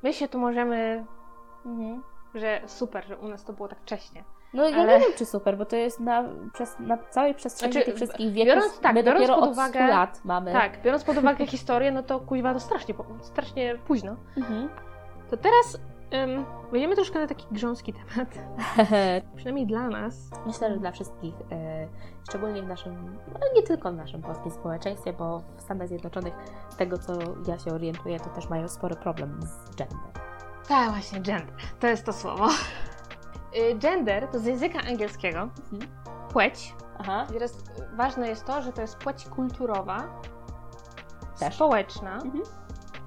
my się tu możemy, Mhm. że super, że u nas to było tak wcześnie. No ja Ale- nie wiem, czy super, bo to jest na, przez, na całej przestrzeni Znaczy, tych wszystkich wieków. biorąc- tak, my biorąc dopiero pod od uwagę- 100 lat mamy. Tak, biorąc pod uwagę (laughs) historię, no to kuźwa to strasznie, strasznie późno. Mhm. To teraz um, wejdziemy troszkę na taki grząski temat, (laughs) przynajmniej dla nas. Myślę, że dla wszystkich, e, szczególnie w naszym, no nie tylko w naszym polskim społeczeństwie, bo w Stanach Zjednoczonych, z tego co ja się orientuję, to też mają spory problem z gender. Tak, właśnie, gender. To jest to słowo. Y, Gender to z języka angielskiego Mhm. płeć. Aha. Teraz ważne jest to, że to jest płeć kulturowa, Też. społeczna. Mhm.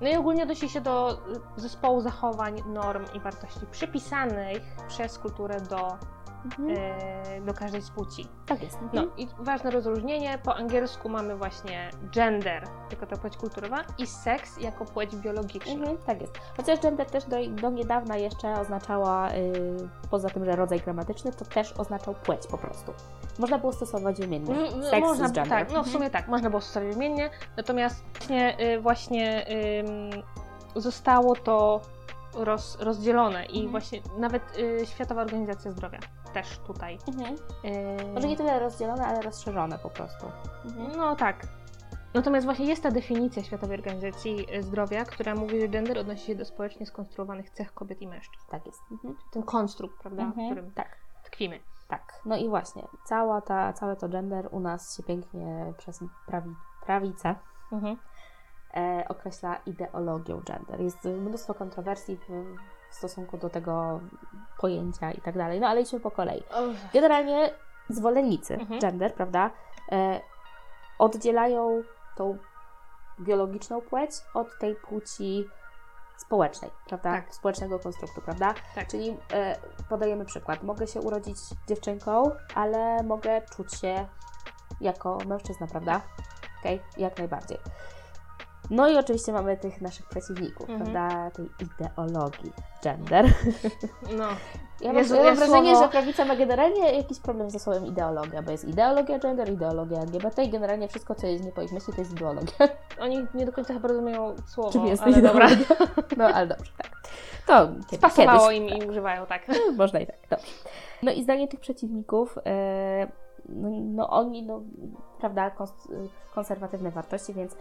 No i ogólnie odnosi się do zespołu zachowań, norm i wartości przypisanych przez kulturę do, Mhm. y, do każdej z płci. Tak jest. No Mhm. i ważne rozróżnienie, po angielsku mamy właśnie gender, jako ta płeć kulturowa, i seks jako płeć biologiczna. Mhm, tak jest. Chociaż gender też do, do niedawna jeszcze oznaczała, y, poza tym, że rodzaj gramatyczny, to też oznaczał płeć po prostu. Można było stosować wymiennie. Mm, Seks można, z gender. tak, no w Mhm. sumie tak, można było stosować wymiennie, natomiast właśnie, y, właśnie ym, zostało to roz, rozdzielone i Mhm. właśnie nawet y, Światowa Organizacja Zdrowia też tutaj. Mhm. y, Może nie tyle rozdzielone, ale rozszerzone po prostu. Mhm. No tak. Natomiast właśnie jest ta definicja Światowej Organizacji Zdrowia, która mówi, że gender odnosi się do społecznie skonstruowanych cech kobiet i mężczyzn. Tak jest. Mhm. Ten konstrukt, prawda, w Mhm. którym Tak. tkwimy. Tak, no i właśnie, cała ta, całe to gender u nas się pięknie przez prawi, prawicę e, określa ideologią gender. Jest mnóstwo kontrowersji w, w stosunku do tego pojęcia i tak dalej, no ale idźmy po kolei. Generalnie zwolennicy Mhm. gender, prawda, e, oddzielają tą biologiczną płeć od tej płci społecznej, prawda, Tak. społecznego konstruktu, prawda? Tak. Czyli e, podajemy przykład. Mogę się urodzić dziewczynką, ale mogę czuć się jako mężczyzna, prawda? Okej, jak najbardziej. No i oczywiście mamy tych naszych przeciwników, Mhm. prawda? Tej ideologii gender. No, (laughs) Ja mam, Jezu, ja mam ja wrażenie, słowo- że prawica ma generalnie jakiś problem ze słowem ideologia, bo jest ideologia gender, ideologia LGBT i generalnie wszystko, co jest nie po ich myśli, to jest ideologia. (laughs) oni nie do końca chyba rozumieją słowo, Czym jest ale dobra. (laughs) No, ale dobrze, tak. To Spasowało kiedyś, im i używają, tak. Można i tak, dobrze. No i zdanie tych przeciwników e, no, no oni, no, prawda, kons konserwatywne wartości, więc y,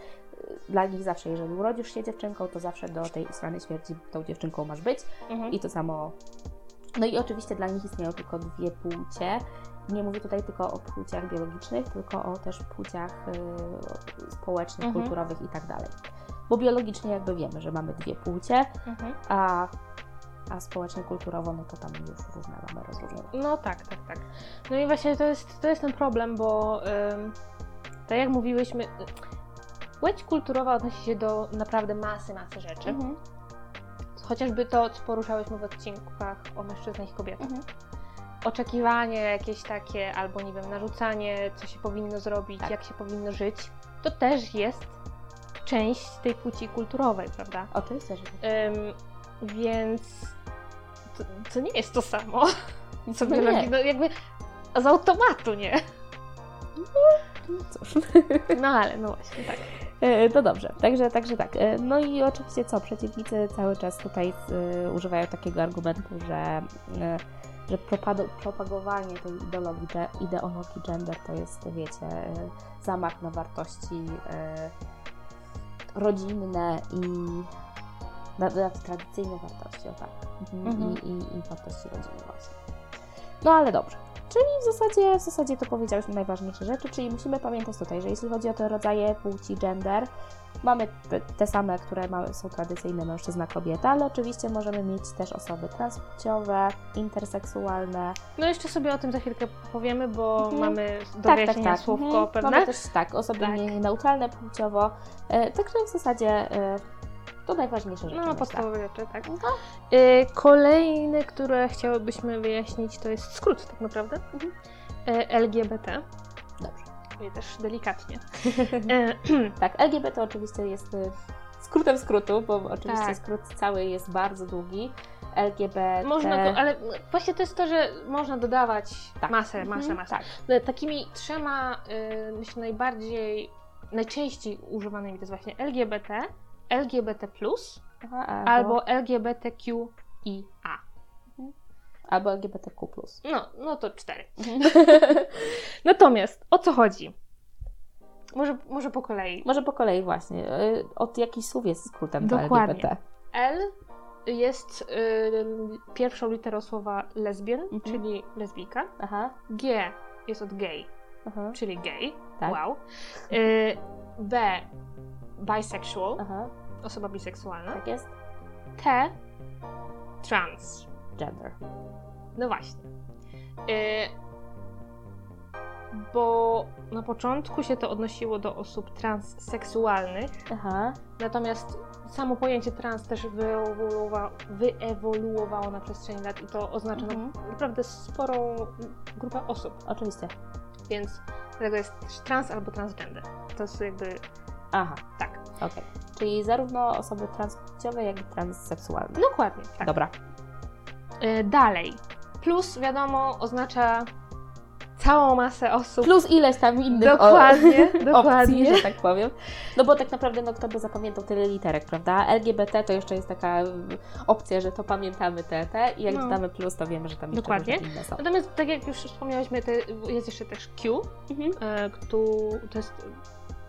dla nich zawsze, jeżeli urodzisz się dziewczynką, to zawsze do tej strony śmierci tą dziewczynką masz być. Mhm. I to samo. No i oczywiście dla nich istnieją tylko dwie płcie. Nie mówię tutaj tylko o płciach biologicznych, tylko o też płciach y, społecznych, Mhm. kulturowych i tak dalej. Bo biologicznie jakby wiemy, że mamy dwie płcie, Mhm. a, a społecznie, kulturowo, no to tam już różne mamy rozróżnienia. No tak, tak, tak. No i właśnie to jest, to jest ten problem, bo ym, tak jak mówiłyśmy, płeć kulturowa odnosi się do naprawdę masy, masy rzeczy. Mhm. Chociażby to, co poruszałyśmy w odcinkach o mężczyznach i kobietach. Mhm. Oczekiwanie jakieś takie, albo nie wiem, narzucanie, co się powinno zrobić, Tak. jak się powinno żyć, to też jest część tej płci kulturowej, prawda? Oczywiście, że tak. Ym, więc to, to nie jest to samo, (laughs) co No biologii. nie. No jakby z automatu, nie? No cóż. No ale, no właśnie, tak. No dobrze, także, także tak. E, No i oczywiście co, przeciwnicy cały czas tutaj e, używają takiego argumentu, że, że propagowanie tej ideologii, ideologii gender to jest, wiecie, zamach na wartości rodzinne i tradycyjne wartości, o tak. Mhm. Mhm. I, i, I wartości rodziny właśnie. No ale dobrze. Czyli w zasadzie, w zasadzie to powiedziałyśmy najważniejsze rzeczy, czyli musimy pamiętać tutaj, że jeśli chodzi o te rodzaje płci, gender, mamy te, same, które są tradycyjne mężczyzna, kobieta, ale oczywiście możemy mieć też osoby transpłciowe, interseksualne. No jeszcze sobie o tym za chwilkę powiemy, bo Mhm. mamy do wyjaśnienia słówko Mhm. pewne. Mamy też tak, osoby Tak. neutralne płciowo, e, także w zasadzie e, to najważniejsze rzeczy. No, podstawowe rzeczy, tak. Mhm. Y, Kolejne, które chciałybyśmy wyjaśnić, to jest skrót tak naprawdę. Mhm. Y, LGBT. Dobrze. I też delikatnie. (laughs) Y, (clears throat) Tak, LGBT oczywiście jest skrótem skrótu, bo oczywiście Tak. skrót cały jest bardzo długi. LGBT. Można go, ale właśnie to jest to, że można dodawać Tak. masę, masę, Mhm, masę. Tak. Y, Takimi trzema, myślę, najbardziej, najczęściej używanymi to jest właśnie LGBT, LGBT+, albo LGBTQIA. albo LGBTQ. No, no to cztery. (laughs) Natomiast o co chodzi? Może, może po kolei. Może po kolei właśnie. Y, Od jakich słów jest skrótem Dokładnie. LGBT? L jest y, pierwszą literą słowa lesbian, Mhm. czyli lesbijka. Aha, G jest od gay, aha, czyli gay. tak. Wow. Y, B bisexual, Aha, osoba biseksualna. tak jest. T trans. Gender. No właśnie. Y, bo na początku się to odnosiło do osób transseksualnych, Aha, natomiast samo pojęcie trans też wyewoluowa- wyewoluowało na przestrzeni lat i to oznacza na- Mhm. naprawdę sporą grupę osób, oczywiście. więc dlatego jest trans albo transgender. To jest jakby Aha, tak. okej. Czyli zarówno osoby transpłciowe, jak i transseksualne. Dokładnie, tak. Dobra. Y, dalej. Plus wiadomo oznacza całą masę osób. Plus ileś tam innych o- Dokładnie, (laughs) opcji, dokładnie. że tak powiem. No bo tak naprawdę, no kto by zapamiętał tyle literek, prawda? LGBT to jeszcze jest taka y, opcja, że to pamiętamy te, te i jak No. dodamy plus, to wiemy, że tam jeszcze Dokładnie. inne są. Natomiast tak jak już wspomniałyśmy, jest jeszcze też Q, Mhm. e, któ- to jest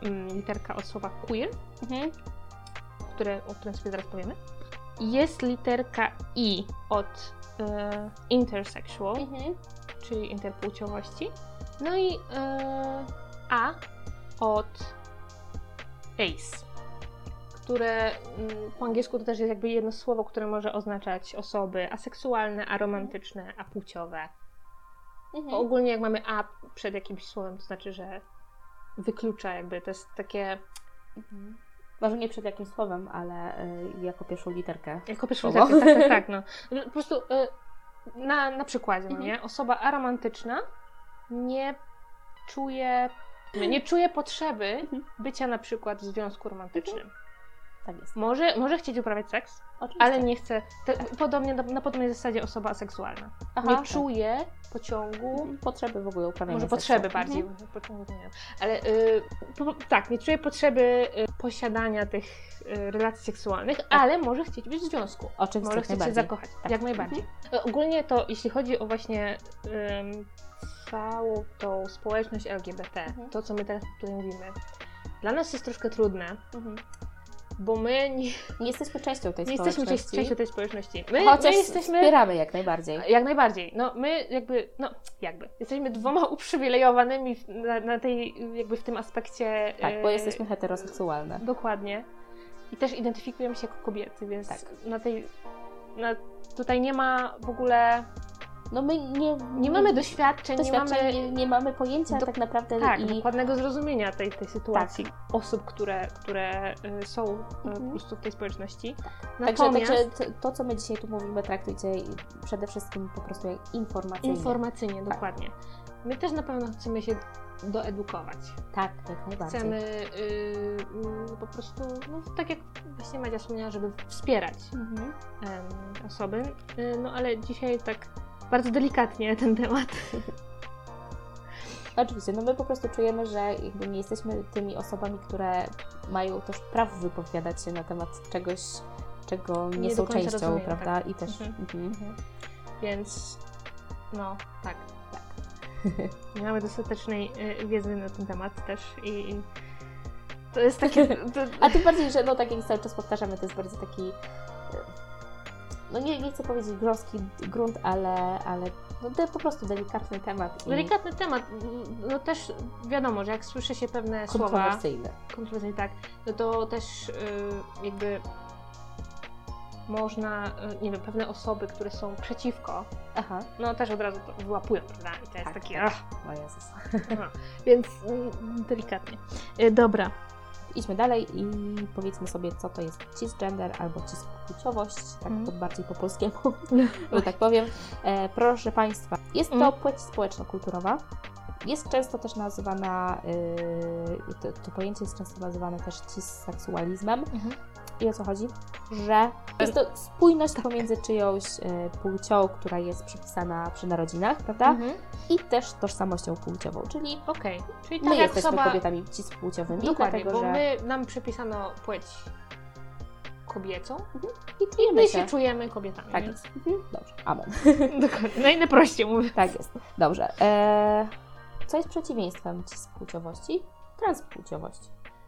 mm, literka od słowa queer, Mhm. Które, o którym sobie zaraz powiemy. Jest literka I od e, intersexual, Mhm. czyli interpłciowości. No i e, A od ace, które po angielsku to też jest jakby jedno słowo, które może oznaczać osoby aseksualne, aromantyczne, apłciowe. Mhm. ogólnie jak mamy A przed jakimś słowem, to znaczy, że wyklucza jakby, to jest takie, Mhm. Może nie przed jakimś słowem, ale y, jako pierwszą literkę. jako pierwszy Słowo. tak, tak, tak, no. (laughs) Po prostu y, na, na przykładzie, no Mhm. nie? Osoba aromantyczna nie czuje, nie czuje potrzeby Mhm. bycia na przykład w związku romantycznym. Tak jest. Może, może chcieć uprawiać seks, Oczywiście. ale nie chce, te, podobnie na, na podobnej zasadzie osoba aseksualna. Aha, nie tak. czuje pociągu Mhm. Potrzeby w ogóle uprawiania Może seksu. potrzeby bardziej, Mhm. pociągu nie wiem. Ale y, po, tak, nie czuje potrzeby y, posiadania tych y, relacji seksualnych, ale może chcieć być w związku. Oczywiście, Może chcieć się zakochać, Tak. jak najbardziej. Y, Ogólnie to, jeśli chodzi o właśnie całą tą społeczność LGBT, Mhm. to co my teraz tutaj mówimy, dla nas jest troszkę trudne, Mhm. Bo my nie, Nie jesteśmy częścią tej nie jesteśmy społeczności. część- częścią tej społeczności. My, Chociaż my jesteśmy... wspieramy jak najbardziej. Jak najbardziej. No my jakby, no jakby, jesteśmy dwoma (laughs) uprzywilejowanymi na, na tej, jakby w tym aspekcie. Tak, bo e, jesteśmy heteroseksualne. Dokładnie. I też identyfikujemy się jako kobiety, więc Tak. na tej, na, tutaj nie ma w ogóle, No my nie, nie mamy doświadczeń, nie doświadczeń, mamy nie, nie mamy pojęcia Do- tak naprawdę tak, i dokładnego zrozumienia tej, tej sytuacji osób, które, które y, są y, po Mhm. prostu w tej społeczności. Także, Natomiast także t- to, co my dzisiaj tu mówimy, traktujcie przede wszystkim po prostu jak informacyjnie. informacyjnie, dokładnie. My też na pewno chcemy się doedukować. tak, jak najbardziej. Chcemy y, mm, po prostu, no, tak jak właśnie Madzia wspomniała, żeby wspierać Mhm. em, osoby. Y, no ale dzisiaj tak bardzo delikatnie ten temat. Oczywiście, no my po prostu czujemy, że jakby nie jesteśmy tymi osobami, które mają też prawo wypowiadać się na temat czegoś, czego nie, Nie są częścią, rozumieją, prawda? tak. I też. Mhm. Mhm. Więc no, tak, tak. (laughs) Nie mamy dostatecznej y, wiedzy na ten temat też i i to jest takie... (laughs) To, A tym bardziej, że no tak jak cały czas powtarzamy, to jest bardzo taki. No nie, nie chcę powiedzieć grząski grunt, ale, ale no, de, po prostu delikatny temat. i delikatny temat. No też wiadomo, że jak słyszy się pewne słowa kontrowersyjny. kontrowersyjne, tak, no to też y, jakby można, y, nie wiem, pewne osoby, które są przeciwko, Aha, no też od razu to wyłapują, prawda? I to jest Tak, takie, tak. ach, o Jezus. aha. więc mm, delikatnie. Y, dobra, Idźmy dalej i powiedzmy sobie, co to jest cisgender albo cispłciowość, tak Mhm. po bardziej po polskiemu, (laughs) że tak powiem. E, proszę Państwa, jest to Mhm. płeć społeczno-kulturowa. Jest często też nazywana, y, to, to pojęcie jest często nazywane też cisseksualizmem. Mhm. I o co chodzi? Że jest to spójność pomiędzy czyjąś y, płcią, która jest przypisana przy narodzinach, prawda? Mhm. I też tożsamością płciową, czyli Okej, czyli tak my jak jesteśmy osoba... kobietami cispłciowymi, Dokładnie, dlatego bo że my, nam przypisano płeć kobiecą i i czujemy my się. się czujemy kobietami. Tak więc- jest. Mhm. Dobrze, amen. (laughs) Dokładnie, najprościej mówię. Tak jest. Dobrze. Eee, co jest przeciwieństwem cispłciowości? Transpłciowość.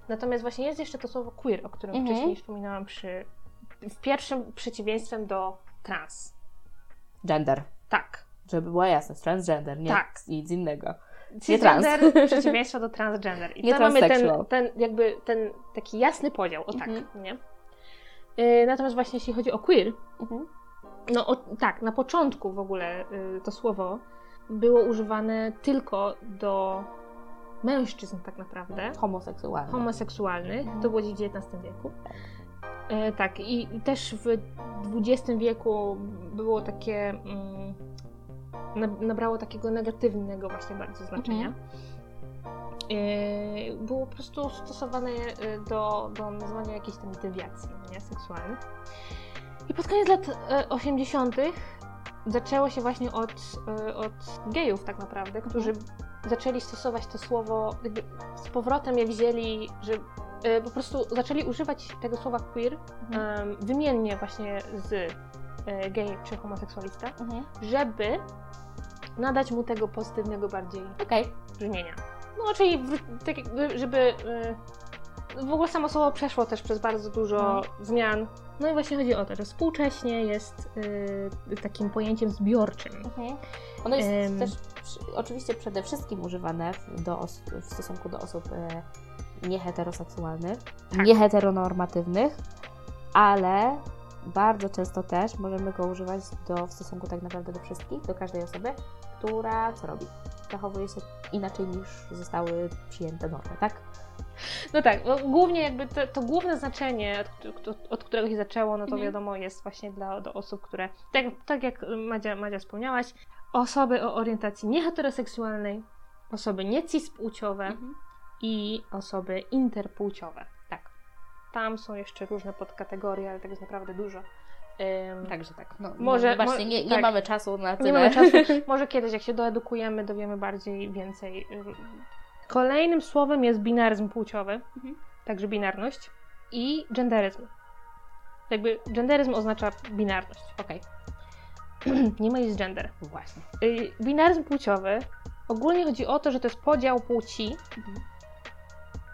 Natomiast właśnie jest jeszcze to słowo queer, o którym Mhm. wcześniej wspominałam przy... w pierwszym przeciwieństwem do trans. Gender. Tak. Żeby była jasność, transgender, nie Tak. nic innego. Cisgender (laughs) przeciwieństwo do transgender. I Nie to mamy ten, ten, jakby ten taki jasny podział, o tak, Mhm. nie? Y, natomiast właśnie jeśli chodzi o queer, Mhm. no o, tak, na początku w ogóle y, to słowo było używane tylko do mężczyzn tak naprawdę, Homoseksualny. homoseksualnych, Mhm. to było w XIX wieku. E, tak, i, i też w XX wieku było takie, mm, na- nabrało takiego negatywnego właśnie bardzo znaczenia. Mhm. E, było po prostu stosowane e, do, do nazywania jakiejś tam dewiacji nie, seksualnych. I pod koniec lat e, 80. zaczęło się właśnie od, e, od gejów tak naprawdę, którzy zaczęli stosować to słowo, jakby z powrotem je wzięli, że e, po prostu zaczęli używać tego słowa queer Mhm. wymiennie właśnie z e, gej czy homoseksualista, Mhm. żeby nadać mu tego pozytywnego bardziej Okej. brzmienia. No, czyli w, tak żeby w ogóle samo słowo przeszło też przez bardzo dużo Mhm. zmian. No i właśnie chodzi o to, że współcześnie jest y, takim pojęciem zbiorczym. Mhm. Ono jest Em. też przy, oczywiście przede wszystkim używane w, do os, w stosunku do osób e, nieheteroseksualnych, Tak. nieheteronormatywnych, ale bardzo często też możemy go używać do, w stosunku tak naprawdę do wszystkich, do każdej osoby, która co robi? Zachowuje się inaczej niż zostały przyjęte normy, tak? No tak, no, głównie jakby to, to główne znaczenie, od, od, którego się zaczęło, no to Mhm. wiadomo jest właśnie dla do osób, które, tak, tak jak Madzia, Madzia wspomniałaś, osoby o orientacji nieheteroseksualnej, osoby niecis-płciowe, Mhm. i osoby interpłciowe. Tak. Tam są jeszcze różne podkategorie, ale tego jest naprawdę dużo. Także tak. No, Może- Zobaczcie, mo- nie, nie tak. mamy czasu na tyle. Nie mamy czasu. (laughs) Może kiedyś, jak się doedukujemy, dowiemy bardziej, więcej. Ym. Kolejnym słowem jest binaryzm płciowy, Mhm. także binarność i genderyzm. Jakby genderyzm oznacza binarność. Okej, (clears throat) Nie ma jest gender. właśnie. Y, Binaryzm płciowy Ogólnie chodzi o to, że to jest podział płci Mhm.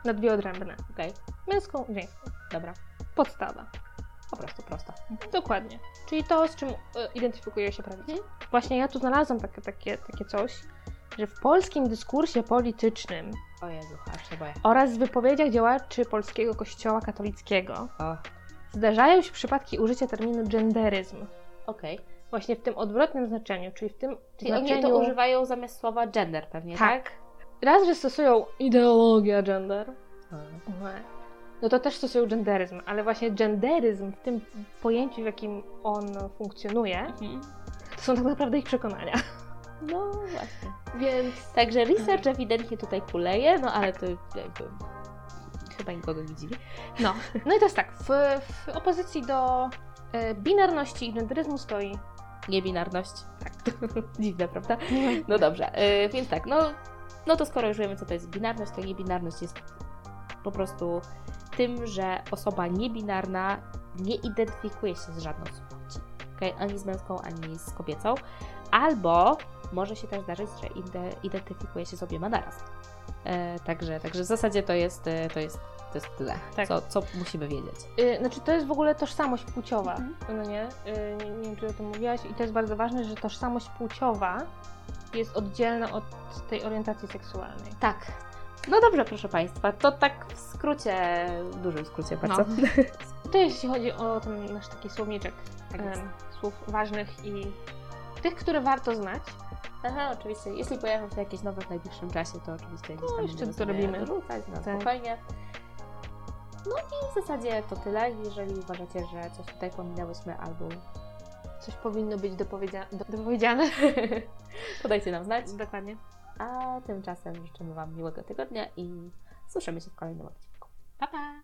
na dwie odrębne. Okej, Męską i żeńską. dobra. Podstawa. Po prostu prosto. Dokładnie. Czyli to, z czym e, identyfikuje się prawica. Właśnie ja tu znalazłam takie, takie, takie coś, że w polskim dyskursie politycznym O Jezu, oraz w wypowiedziach działaczy polskiego kościoła katolickiego O, zdarzają się przypadki użycia terminu genderyzm. okej. Właśnie w tym odwrotnym znaczeniu, czyli w tym Czyli znaczeniu... oni to używają zamiast słowa gender pewnie, tak? Tak. Raz, że stosują ideologia gender, no to też stosują genderyzm, ale właśnie genderyzm w tym pojęciu, w jakim on funkcjonuje, Mhm. to są tak naprawdę ich przekonania. No właśnie. Więc Także research ewidentnie tutaj kuleje, no ale to jakby chyba nikogo nie dziwi. no. No i to jest tak, w, w opozycji do e, binarności i genderyzmu stoi Niebinarność. Tak. (laughs) Dziwne, prawda? No dobrze, y, więc tak, no, no to skoro już wiemy, co to jest binarność, to niebinarność jest po prostu tym, że osoba niebinarna nie identyfikuje się z żadną z płci. Okay? Ani z męską, ani z kobiecą. Albo może się też zdarzyć, że ide- identyfikuje się z obiema naraz. E, także, także w zasadzie to jest, e, to jest, to jest tyle, Tak. co, co musimy wiedzieć. Y, Znaczy, to jest w ogóle tożsamość płciowa, Mhm. no nie? Y, nie? Nie wiem, czy o tym mówiłaś i to jest bardzo ważne, że tożsamość płciowa jest oddzielna od tej orientacji seksualnej. Tak. No dobrze, proszę Państwa, to tak w skrócie, w dużym skrócie bardzo. To jeśli chodzi o ten nasz taki słowniczek Tak słów ważnych i tych, które warto znać. Aha, oczywiście. Jeśli pojawią się jakieś nowe w najbliższym czasie, to oczywiście gdzieś tam jeszcze będziemy to robimy. dorzucać na Tak. spokojnie. No i w zasadzie to tyle. Jeżeli uważacie, że coś tutaj pominęłyśmy albo Coś powinno być dopowiedzia- do- dopowiedziane. (laughs) to dajcie nam znać. Dokładnie. A tymczasem życzymy Wam miłego tygodnia i słyszymy się w kolejnym odcinku. Pa, pa!